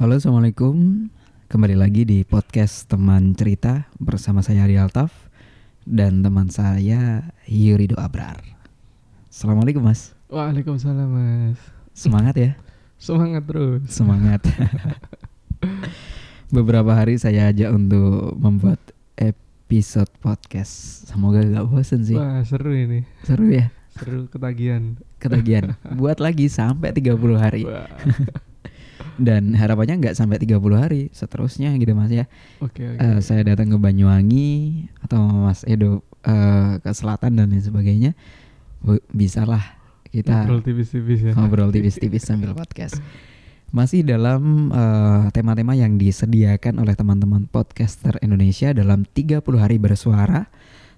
Halo assalamualaikum. Kembali lagi di podcast teman cerita Bersama saya Ari Altaf Dan teman saya Yurido Abrar. Assalamualaikum mas. Waalaikumsalam mas. Semangat ya? Semangat terus. Semangat. Beberapa hari saya ajak untuk membuat episode podcast. Semoga gak bosen sih. Wah seru ini. Seru ya? Seru ketagihan. Ketagihan. Buat lagi sampai 30 hari. Dan harapannya nggak sampai 30 hari Seterusnya gitu mas ya Oke oke Eh, saya datang ke Banyuwangi atau Mas Edo eh, ke selatan dan lain sebagainya, Bu- bisalah kita Ngobrol tipis-tipis ya ngobrol tipis-tipis sambil podcast. Masih dalam eh, tema-tema yang disediakan oleh teman-teman podcaster Indonesia dalam 30 hari bersuara.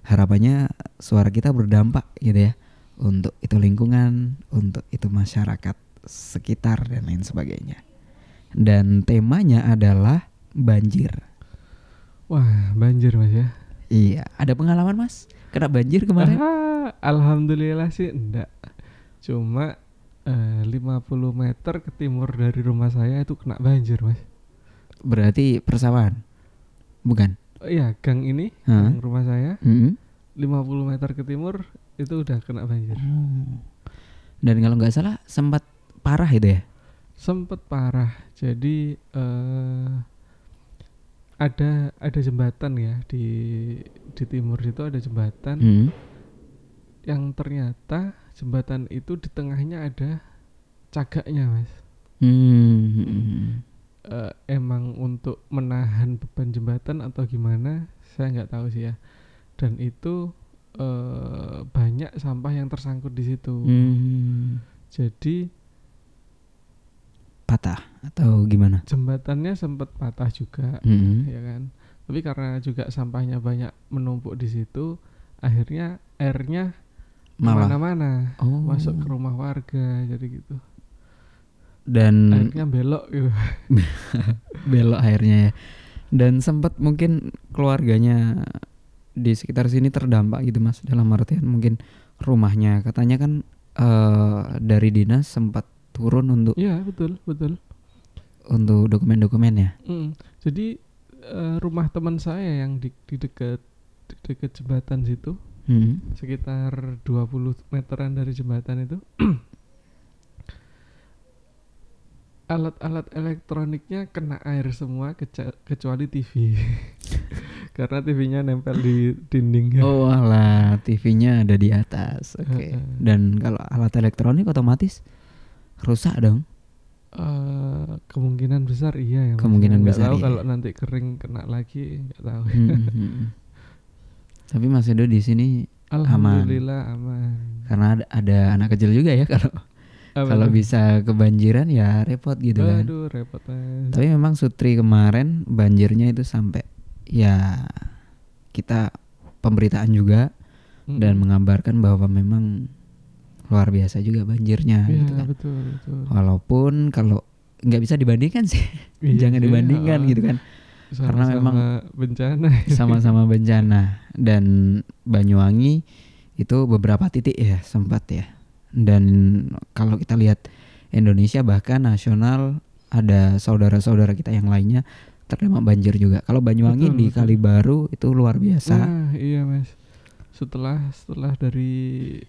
Harapannya suara kita berdampak gitu ya untuk itu lingkungan, untuk itu masyarakat sekitar dan lain sebagainya. Dan temanya adalah banjir. Wah banjir mas ya Iya, ada pengalaman Mas? Kena banjir kemarin? Ah, Alhamdulillah sih enggak Cuma eh, 50 meter ke timur dari rumah saya itu kena banjir mas Berarti persawahan? Bukan? oh, Iya gang ini Hah? gang rumah saya Hmm? 50 meter ke timur itu udah kena banjir Oh. Dan kalau nggak salah sempat parah itu ya? Sempet parah Jadi eh ada ada jembatan ya di di timur itu ada jembatan Hmm? yang ternyata jembatan itu di tengahnya ada cagaknya mas Hmm. Eh, emang untuk menahan beban jembatan atau gimana saya nggak tahu sih ya dan itu eh, banyak sampah yang tersangkut di situ Hmm. jadi Patah atau gimana? jembatannya sempat patah juga Hmm. ya kan tapi karena juga sampahnya banyak menumpuk di situ akhirnya airnya Malah. ke mana-mana Oh. masuk ke rumah warga jadi gitu Dan akhirnya belok gitu belok akhirnya ya. Dan sempat mungkin keluarganya di sekitar sini terdampak gitu Mas dalam artian mungkin rumahnya katanya kan eh, dari dinas sempat turun untuk iya betul betul untuk dokumen-dokumennya. Mm. jadi eh, rumah teman saya yang di, di dekat di dekat jembatan situ Hmm. sekitar 20 meteran dari jembatan itu alat-alat elektroniknya kena air semua kecuali TV karena TV-nya nempel di dinding Oh alah, TV-nya ada di atas. Oke. Heeh. Dan kalau alat elektronik otomatis rusak dong. Eh, kemungkinan besar iya ya. Kemungkinan besar tahu iya. kalau nanti kering kena lagi nggak tahu Hmm, hmm, hmm. Tapi Mas Edo di sini alhamdulillah aman, karena ada, ada anak kecil juga ya kalau kalau bisa kebanjiran ya repot gitu kan. aduh repot Mas. Tapi memang Sutri kemarin banjirnya itu sampai ya kita pemberitaan juga Mm-mm. dan mengabarkan bahwa memang luar biasa juga banjirnya Iya, gitu kan. betul betul Walaupun kalau nggak bisa dibandingkan sih, Iya jangan sih, dibandingkan ah. gitu kan. Karena Sama-sama memang bencana Sama-sama bencana dan Banyuwangi itu beberapa titik ya sempat ya. Dan kalau kita lihat Indonesia bahkan nasional ada saudara-saudara kita yang lainnya terdampak banjir juga. Kalau Banyuwangi Betul, di betul. Kalibaru itu luar biasa. Nah, iya mas. Setelah setelah dari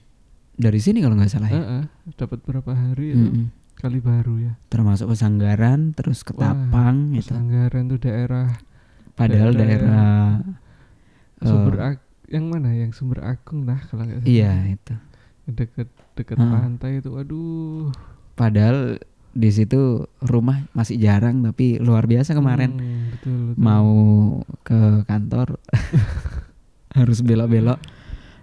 Dari sini kalau nggak salah ya. eh, eh, dapat berapa hari itu Mm-mm. kali baru ya. Termasuk Pesanggaran, terus Ketapang gitu. Pesanggaran tuh daerah Padahal daerah, eh, sumber Ag- yang mana yang sumber agung nah kalau nggak salah. iya itu. Deket deket Ah. pantai itu, aduh. Padahal di situ rumah masih jarang tapi luar biasa kemarin Hmm, betul, betul. mau ke kantor harus belok-belok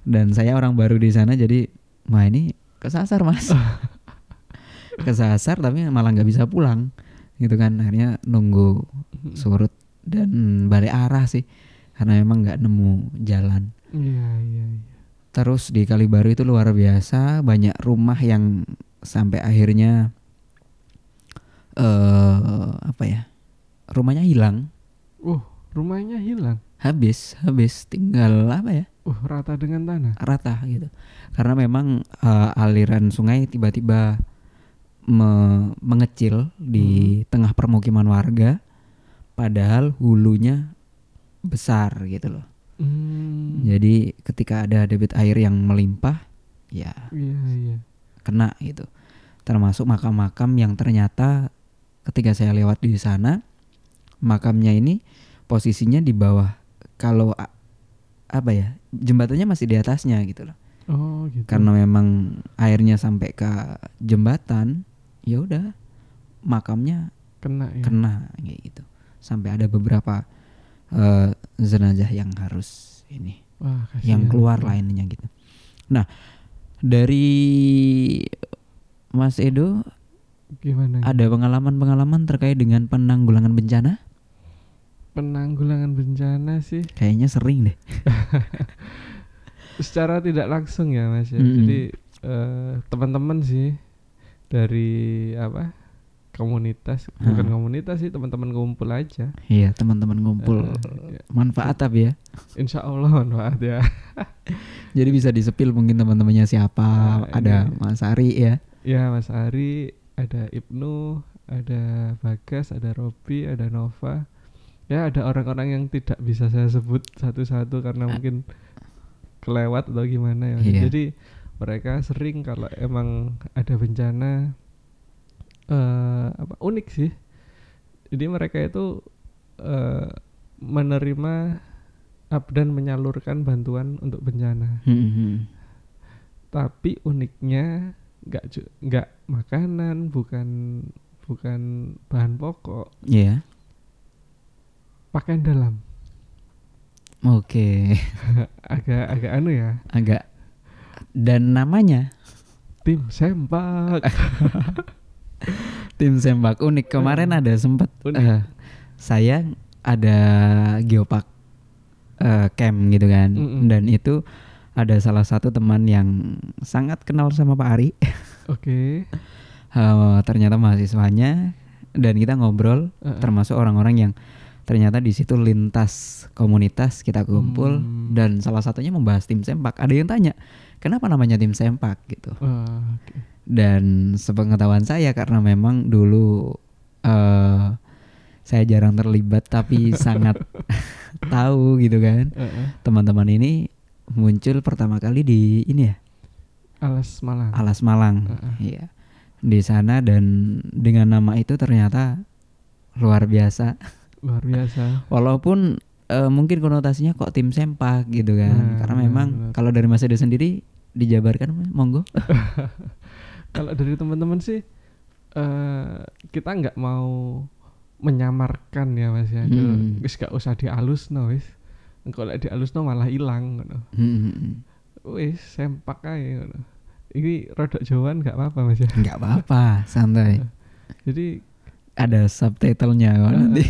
dan saya orang baru di sana jadi wah ini kesasar mas. Kesasar tapi malah nggak bisa pulang. Gitu kan akhirnya nunggu surut dan balik arah sih karena memang nggak nemu jalan. Iya iya iya. terus di Kalibaru itu luar biasa banyak rumah yang sampai akhirnya eh apa ya rumahnya hilang. Uh, rumahnya hilang. habis habis. Tinggal apa ya Uh, rata dengan tanah. rata gitu karena memang eh, aliran sungai tiba-tiba me- mengecil di tengah permukiman warga padahal hulunya besar gitu loh. Hmm. Jadi ketika ada debit air yang melimpah ya Iya iya. kena gitu. Termasuk makam-makam yang ternyata ketika saya lewat di sana makamnya ini posisinya di bawah kalau apa ya jembatannya masih di atasnya gitu loh. Oh gitu. Karena memang airnya sampai ke jembatan ya udah makamnya kena ya. kena kayak gitu. Sampai ada beberapa eh, jenazah yang harus ini Wah, yang keluar lainnya gitu. Nah, dari Mas Edo Gimana? ada pengalaman-pengalaman terkait dengan penanggulangan bencana? Penanggulangan bencana sih Kayaknya sering deh. secara tidak langsung ya mas ya Mm-mm. jadi eh, teman-teman sih dari apa komunitas bukan Ah. komunitas sih teman-teman ngumpul aja Iya, teman-teman ngumpul ya. manfaat tapi ya. insya Allah manfaat ya Jadi bisa disepil mungkin teman-temannya siapa. Ah, ada ini. Mas Ari ya. ya Mas Ari ada Ibnu ada Bagas ada Robi ada Nova ya ada orang-orang yang tidak bisa saya sebut satu-satu karena Ah. mungkin kelewat atau gimana ya. Iya. jadi mereka sering kalau emang ada bencana eh apa unik sih jadi mereka itu eh menerima up dan menyalurkan bantuan untuk bencana Hmm, tapi uniknya nggak nggak makanan bukan bukan bahan pokok Iya. Pakaian dalam Oke. agak agak anu ya Agak dan namanya tim sempak tim sembak unik. Kemarin ada sempat Unik. eh, saya ada geopark eh, camp gitu kan. Mm-mm. Dan itu ada salah satu teman yang sangat kenal sama Pak Ari. oke Eh, ternyata mahasiswanya dan kita ngobrol Heeh. termasuk orang-orang yang ternyata di situ lintas komunitas kita kumpul Hmm. dan salah satunya membahas tim sempak. Ada yang tanya, "Kenapa namanya tim sempak?" gitu. Wah, oke. Dan sepengetahuan saya karena memang dulu eh saya jarang terlibat tapi sangat tahu gitu kan. Teman-teman ini muncul pertama kali di ini ya, alas malang Alas Malang. Iya. Di sana dan dengan nama itu ternyata luar biasa. Luar biasa Walaupun eh, mungkin konotasinya kok tim sempak gitu kan. Nah, Karena memang kalau dari Mas Edo sendiri dijabarkan monggo. kalau dari teman-teman sih eh kita nggak mau menyamarkan ya mas ya Hmm. wis gak usah dialus no wis kalau dialus no malah hilang ngono. Hmm, wis sempak aja ngono. ini rodok jauhan nggak apa-apa mas ya Nggak apa-apa, santai. jadi Ada subtitlenya kok nanti.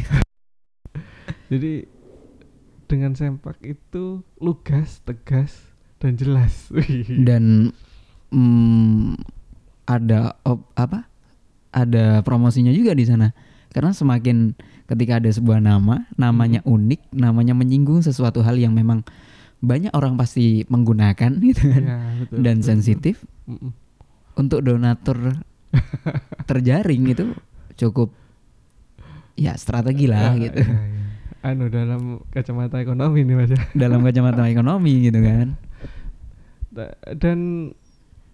Jadi dengan sempak itu lugas tegas dan jelas. Dan mm, ada op, apa? Ada promosinya juga di sana. Karena semakin ketika ada sebuah nama, namanya unik, namanya menyinggung sesuatu hal yang memang banyak orang pasti menggunakan gitu kan. Ya, betul, dan betul, sensitif betul. Untuk donatur terjaring itu cukup ya strategi lah Ya, gitu ya, ya. Anu dalam kacamata ekonomi nih mas ya dalam kacamata ekonomi gitu kan Da- dan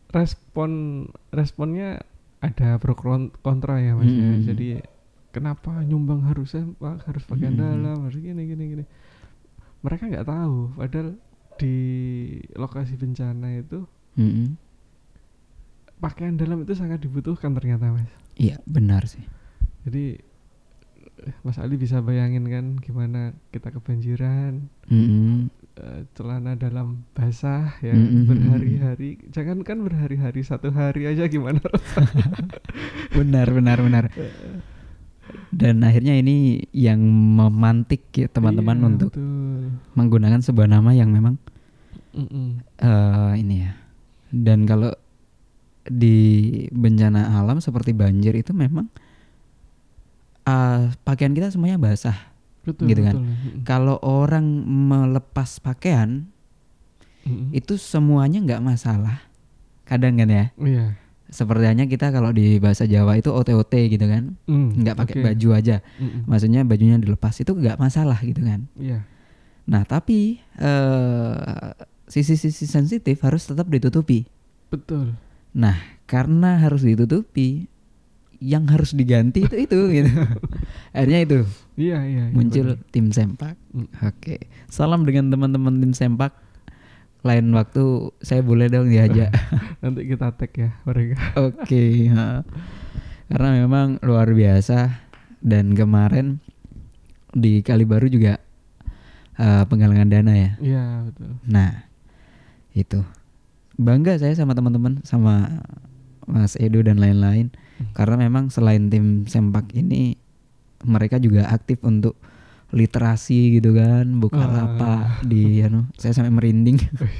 respon responnya ada pro kon- kontra ya mas ya. Mm. jadi kenapa nyumbang harus sempak harus pakaian Mm. dalam harus gini gini gini mereka nggak tahu padahal di lokasi bencana itu Mm-mm. pakaian dalam itu sangat dibutuhkan ternyata mas iya benar sih jadi Mas Ali bisa bayangin kan gimana kita kebanjiran Mm-mm. eh, celana dalam basah ya Mm-mm. berhari-hari jangan kan berhari-hari satu hari aja gimana benar benar benar dan akhirnya ini yang memantik ya teman-teman Iya, untuk betul. menggunakan sebuah nama yang memang Mm-mm. eh ini ya dan kalau di bencana alam seperti banjir itu memang eh, pakaian kita semuanya basah betul Gitu kan. betul. Kalau orang melepas pakaian Mm-mm. itu semuanya nggak masalah kadang kan ya iya sepertinya kita kalau di bahasa Jawa itu OTOT gitu kan Hmm, nggak pakai oke. baju aja Mm-mm. maksudnya bajunya dilepas itu nggak masalah gitu kan Iya. nah tapi eh, sisi-sisi sensitif harus tetap ditutupi Betul. nah karena harus ditutupi yang harus diganti itu itu gitu akhirnya itu Iya, iya. iya, muncul benar. tim sempak Mm. oke salam dengan teman-teman tim sempak lain waktu saya boleh dong diajak Nanti kita tag ya mereka. Oke, karena memang luar biasa dan kemarin di Kalibaru juga eh, penggalangan dana ya. Iya, betul. Nah, itu bangga saya sama teman-teman, sama Mas Edo dan lain-lain, karena memang selain tim sempak ini mereka juga aktif untuk literasi gitu kan, buka lapak di anu, saya sampai merinding.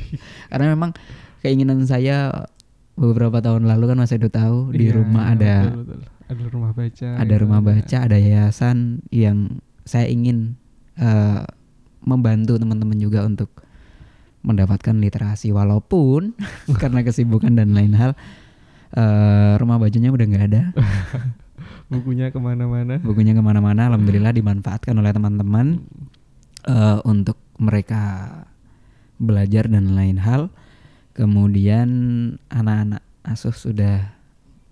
karena memang keinginan saya beberapa tahun lalu kan Mas Edo tahu di Iya, rumah iya, ada betul, betul. ada rumah baca. ada gitu, rumah ya. baca, ada yayasan yang saya ingin eh, membantu teman-teman juga untuk mendapatkan literasi walaupun karena kesibukan dan lain hal eh, rumah bacanya udah nggak ada Bukunya ke mana-mana. bukunya ke mana-mana alhamdulillah dimanfaatkan oleh teman-teman eh, untuk mereka belajar dan lain hal kemudian anak-anak asuh sudah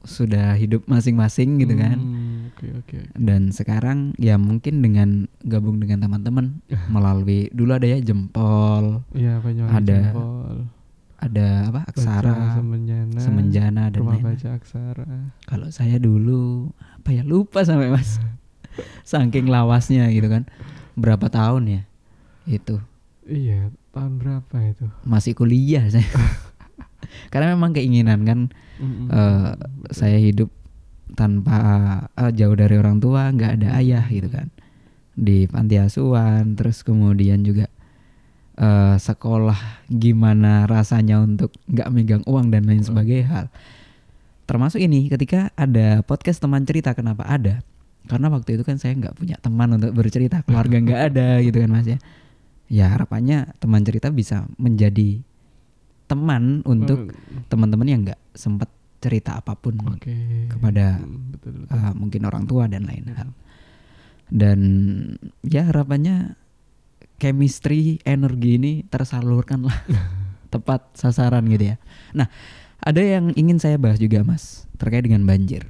sudah hidup masing-masing gitu kan Hmm, Oke, oke. dan sekarang ya mungkin dengan gabung dengan teman-teman melalui dulu ada ya jempol Iya, Ada Jempol. ada apa aksara Semenjana dan Rumah lain baca aksara. kalau saya dulu apa ya lupa sampai mas saking lawasnya gitu kan berapa tahun ya itu Iya, tahun berapa itu? masih kuliah saya karena memang keinginan kan Mm-mm. eh, Betul. saya hidup tanpa eh, jauh dari orang tua nggak ada ayah gitu kan di panti asuhan terus kemudian juga eh, sekolah gimana rasanya untuk nggak megang uang dan lain sebagainya hal. Termasuk ini ketika ada podcast teman cerita kenapa ada? Karena waktu itu kan saya nggak punya teman untuk bercerita keluarga nggak ada gitu kan mas ya. Ya harapannya teman cerita bisa menjadi teman untuk Mm, teman-teman yang nggak sempat cerita apa pun Oke. kepada betul, betul. uh, mungkin orang tua dan lain hal. Dan ya harapannya chemistry energi ini tersalurkan lah tepat sasaran gitu ya nah ada yang ingin saya bahas juga mas terkait dengan banjir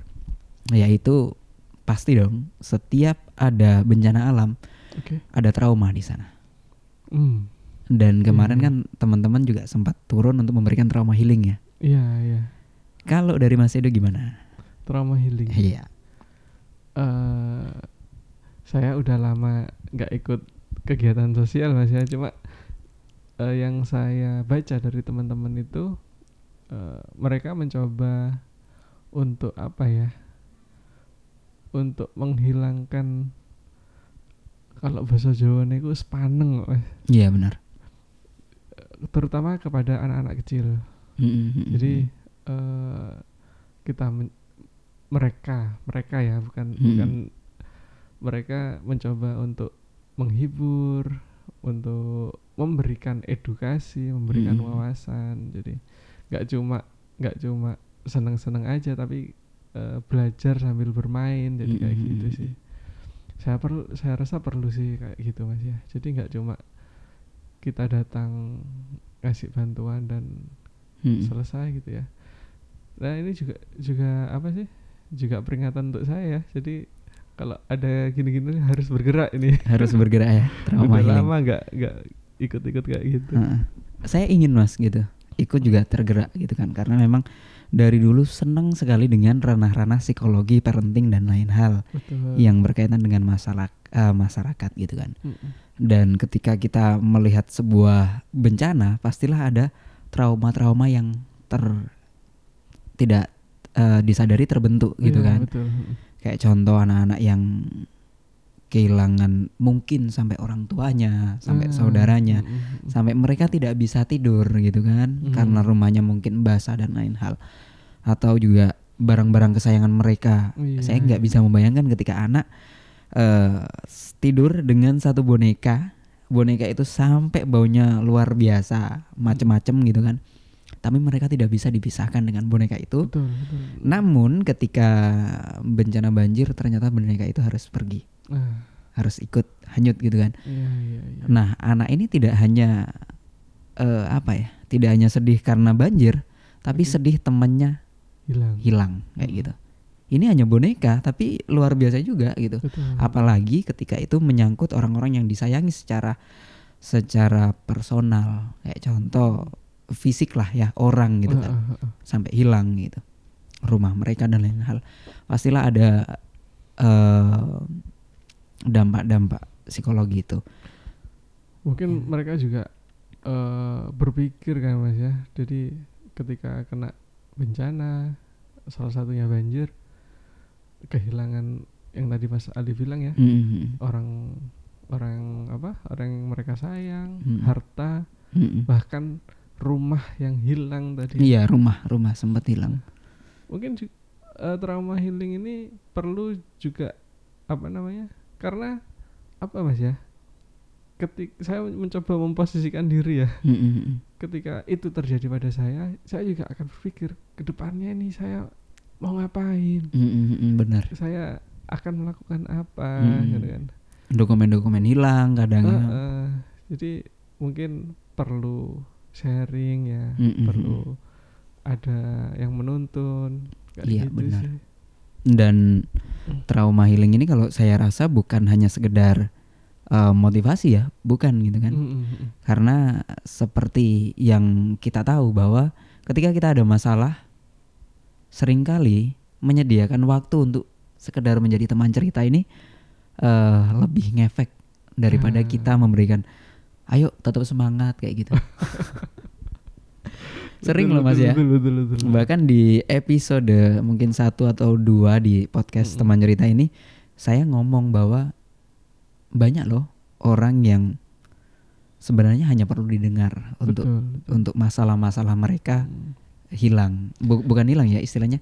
yaitu pasti dong setiap ada bencana alam Oke. ada trauma di sana Hmm. dan kemarin Hmm. kan teman-teman juga sempat turun untuk memberikan trauma healing ya Iya, iya. kalau dari mas Edo gimana Trauma healing. iya eh saya udah lama nggak ikut kegiatan sosial mas ya cuma eh, yang saya baca dari teman-teman itu eh, mereka mencoba untuk apa ya untuk menghilangkan kalau bahasa Jawa itu sepaneng kok, Mas. iya benar terutama kepada anak-anak kecil Mm-mm. jadi eh kita men- mereka mereka ya bukan Hmm. bukan mereka mencoba untuk menghibur untuk memberikan edukasi memberikan Hmm. wawasan jadi nggak cuma nggak cuma seneng-seneng aja tapi eh, belajar sambil bermain jadi kayak Hmm. gitu sih saya perlu saya rasa perlu sih kayak gitu mas ya jadi nggak cuma kita datang ngasih bantuan dan Mm-mm. selesai gitu ya. Nah ini juga juga apa sih? Juga peringatan untuk saya. Jadi kalau ada gini-gini harus bergerak ini. harus bergerak ya trauma Udah lama nggak nggak ikut-ikut kayak gitu. Heeh. Saya ingin mas gitu ikut juga tergerak gitu kan karena memang dari dulu senang sekali dengan ranah-ranah psikologi parenting dan lain hal Betul. yang berkaitan dengan masalah eh, masyarakat gitu kan Mm-mm. dan ketika kita melihat sebuah bencana pastilah ada trauma-trauma yang ter tidak eh, disadari terbentuk gitu Iya, kan Betul. Kayak contoh anak-anak yang kehilangan mungkin sampai orang tuanya sampai Ah, saudaranya mm-mm. sampai mereka tidak bisa tidur gitu kan Hmm. karena rumahnya mungkin basah dan lain hal. Atau juga barang-barang kesayangan mereka. Iya, saya nggak bisa membayangkan ketika anak s- tidur dengan satu boneka. Boneka itu sampai baunya luar biasa macem-macem gitu kan tapi mereka tidak bisa dipisahkan dengan boneka itu. betul betul Namun ketika bencana banjir ternyata boneka itu harus pergi, ah, harus ikut hanyut gitu kan. iya iya iya Nah, anak ini tidak hanya eh, apa ya? Tidak hanya sedih karena banjir, tapi Oke. sedih temannya hilang hilang kayak Hmm. gitu. Ini hanya boneka, tapi luar biasa juga gitu. betul Apalagi ketika itu menyangkut orang-orang yang disayangi secara secara personal, kayak contoh fisik lah ya orang gitu kan, Ah, ah, ah. sampai hilang gitu, rumah mereka dan lain hal. Pastilah ada eh, dampak-dampak psikologi itu. mungkin Ya. mereka juga eh, berpikir kan mas ya jadi ketika kena bencana salah satunya banjir kehilangan yang tadi mas Ali bilang ya Mm-mm. orang orang apa orang yang mereka sayang Mm. harta Mm-mm. bahkan rumah yang hilang tadi Iya rumah rumah sempat hilang. mungkin ju- eh, trauma healing ini perlu juga apa namanya karena apa mas ya ketik saya mencoba memposisikan diri ya Mm-mm. ketika itu terjadi pada saya saya juga akan berpikir ke depannya ini saya mau ngapain Mm-mm. Benar. saya akan melakukan apa Mm. gitu kan Dokumen-dokumen hilang kadang. Eh, eh, jadi mungkin perlu sharing ya Mm-mm. perlu ada yang menuntun Iya, gitu benar. sih. Dan trauma healing ini kalau saya rasa bukan hanya sekedar eh, motivasi ya, bukan gitu kan. Mm, mm, mm. Karena seperti yang kita tahu bahwa ketika kita ada masalah sering kali menyediakan waktu untuk sekedar menjadi teman cerita ini eh, lebih ngefek daripada Ah. kita memberikan ayo tetap semangat kayak gitu. Sering Betul, loh Mas betul, ya. betul, betul, betul. Bahkan di episode mungkin satu atau dua di podcast teman cerita ini saya ngomong bahwa banyak loh orang yang sebenarnya hanya perlu didengar untuk untuk masalah-masalah mereka Mm. hilang Bu- bukan hilang ya istilahnya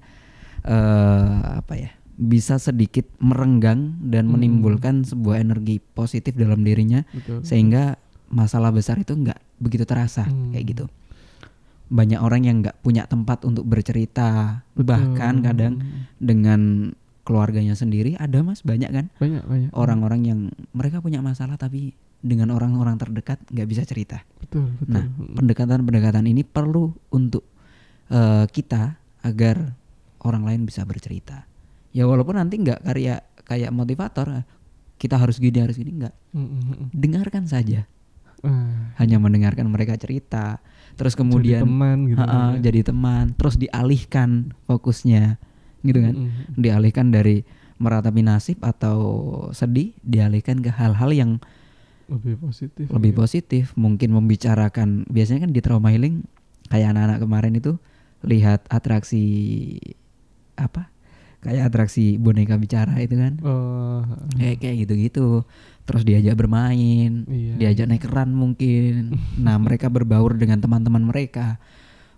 eh apa ya bisa sedikit merenggang dan Hmm. menimbulkan sebuah energi positif dalam dirinya Betul. sehingga masalah besar itu nggak begitu terasa Hmm. kayak gitu banyak orang yang nggak punya tempat untuk bercerita Betul. bahkan kadang dengan keluarganya sendiri ada mas banyak kan banyak banyak orang-orang yang mereka punya masalah tapi dengan orang-orang terdekat nggak bisa cerita betul betul Nah, pendekatan-pendekatan ini perlu untuk eh, kita agar orang lain bisa bercerita. Ya walaupun nanti nggak karya kayak motivator, kita harus gini harus gini nggak. Mm, mm, mm. Dengarkan saja, Ah, hanya mendengarkan mereka cerita, terus kemudian jadi teman gitu kan ya. jadi teman, terus dialihkan fokusnya, gitu kan? Mm, mm, mm. Dialihkan dari meratapi nasib atau sedih, dialihkan ke hal-hal yang lebih positif lebih ya. positif mungkin membicarakan biasanya kan di trauma healing kayak anak-anak kemarin itu lihat atraksi apa kayak atraksi boneka bicara itu kan. Oh kayak kayak gitu-gitu. Terus diajak bermain iya. diajak naik keran mungkin. Nah mereka berbaur dengan teman-teman mereka.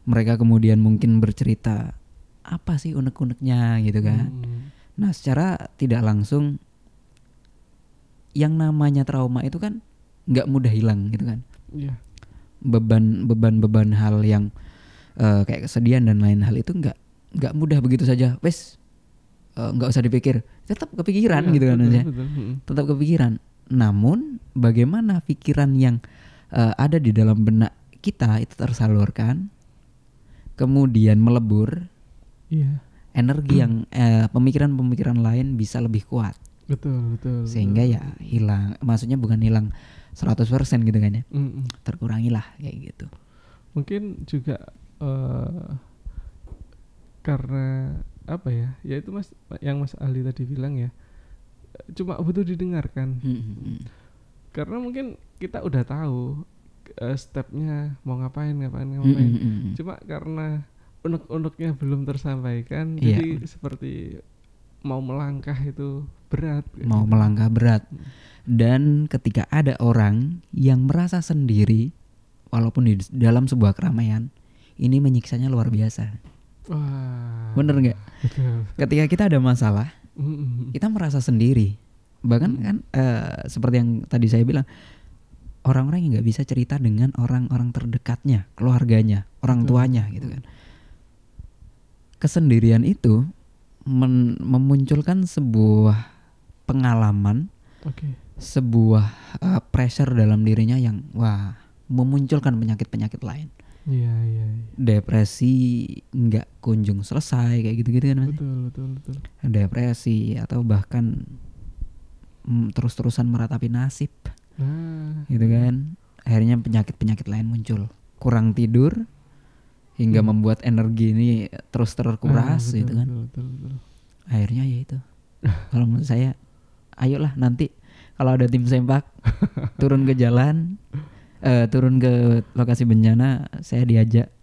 Mereka kemudian mungkin bercerita apa sih unek-uneknya? gitu kan. Mm, nah secara tidak langsung yang namanya trauma itu kan nggak mudah hilang gitu kan. Iya. Beban beban beban hal yang eh, kayak kesedihan dan lain hal itu nggak nggak mudah begitu saja. Wes eh, nggak usah dipikir. Tetap kepikiran Iya, gitu kan betul, ya betul. Tetap kepikiran. Namun bagaimana pikiran yang eh, ada di dalam benak kita itu tersalurkan kemudian melebur iya. energi yang eh, pemikiran-pemikiran lain bisa lebih kuat. Betul betul sehingga betul. ya hilang maksudnya bukan hilang 100% gitu kan ya. Mm, mm. terkurangilah kayak gitu. Mungkin juga eh karena apa ya? Ya itu mas yang mas Ali tadi bilang ya. Cuma butuh didengarkan. Karena mungkin kita udah tahu eh, stepnya mau ngapain ngapain ngapain. cuma karena unek-uneknya belum tersampaikan Iya. jadi seperti mau melangkah itu berat. Mau gitu. melangkah berat. Dan ketika ada orang yang merasa sendiri walaupun di dalam sebuah keramaian ini menyiksanya luar biasa wah bener nggak ketika kita ada masalah kita merasa sendiri bahkan kan eh, seperti yang tadi saya bilang orang-orang yang nggak bisa cerita dengan orang-orang terdekatnya, keluarganya, orang Betul. tuanya gitu kan. Kesendirian itu men- memunculkan sebuah pengalaman, Oke. sebuah uh, pressure dalam dirinya yang wah memunculkan penyakit-penyakit lain. Iya iya. iya. Depresi nggak kunjung selesai kayak gitu-gitu kan Mas. Betul betul betul. Depresi atau bahkan mm, terus-terusan meratapi nasib Nah. gitu kan akhirnya penyakit-penyakit lain muncul kurang tidur hingga Hmm. membuat energi ini terus terkuras Ah, betul, gitu kan Betul betul betul. akhirnya ya itu kalau menurut saya ayolah nanti kalau ada tim sempak turun ke jalan eh, turun ke lokasi bencana saya diajak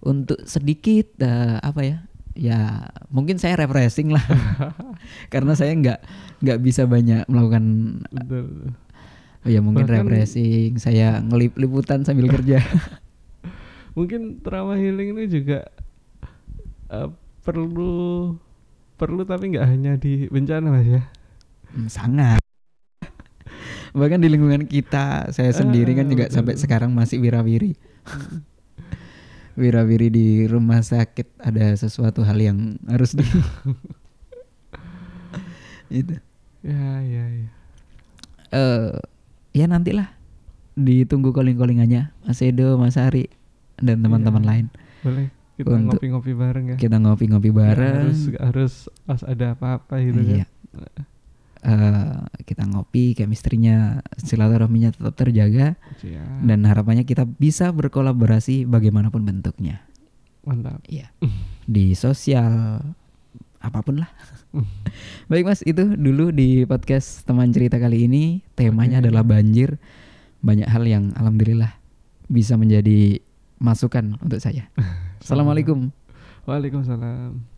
untuk sedikit eh, apa ya ya mungkin saya refreshing lah karena saya nggak nggak bisa banyak melakukan Betul. oh ya mungkin Bahkan- refreshing saya ngelip liputan sambil kerja Mungkin trauma healing ini juga eh, perlu perlu tapi nggak hanya di bencana mas ya. Hmm, sangat bahkan di lingkungan kita saya sendiri kan juga betul. sampai sekarang masih wirawiri wirawiri di rumah sakit ada sesuatu hal yang harus di itu Ya ya ya. eh ya nantilah ditunggu calling callingannya Mas Edo Mas Ari dan teman-teman Iya. lain Boleh kita ngopi-ngopi bareng ya. kita ngopi-ngopi Nggak bareng harus nggak harus pas ada apa-apa gitu iya kan. Eh, kita ngopi chemistry-nya silaturahminya tetap terjaga Siap. dan harapannya kita bisa berkolaborasi bagaimanapun bentuknya Mantap. Iya. Di sosial apa pun lah. Baik Mas, itu dulu di podcast teman cerita kali ini temanya Oke. adalah banjir. Banyak hal yang alhamdulillah bisa menjadi masukan untuk saya. Assalamualaikum. Waalaikumsalam.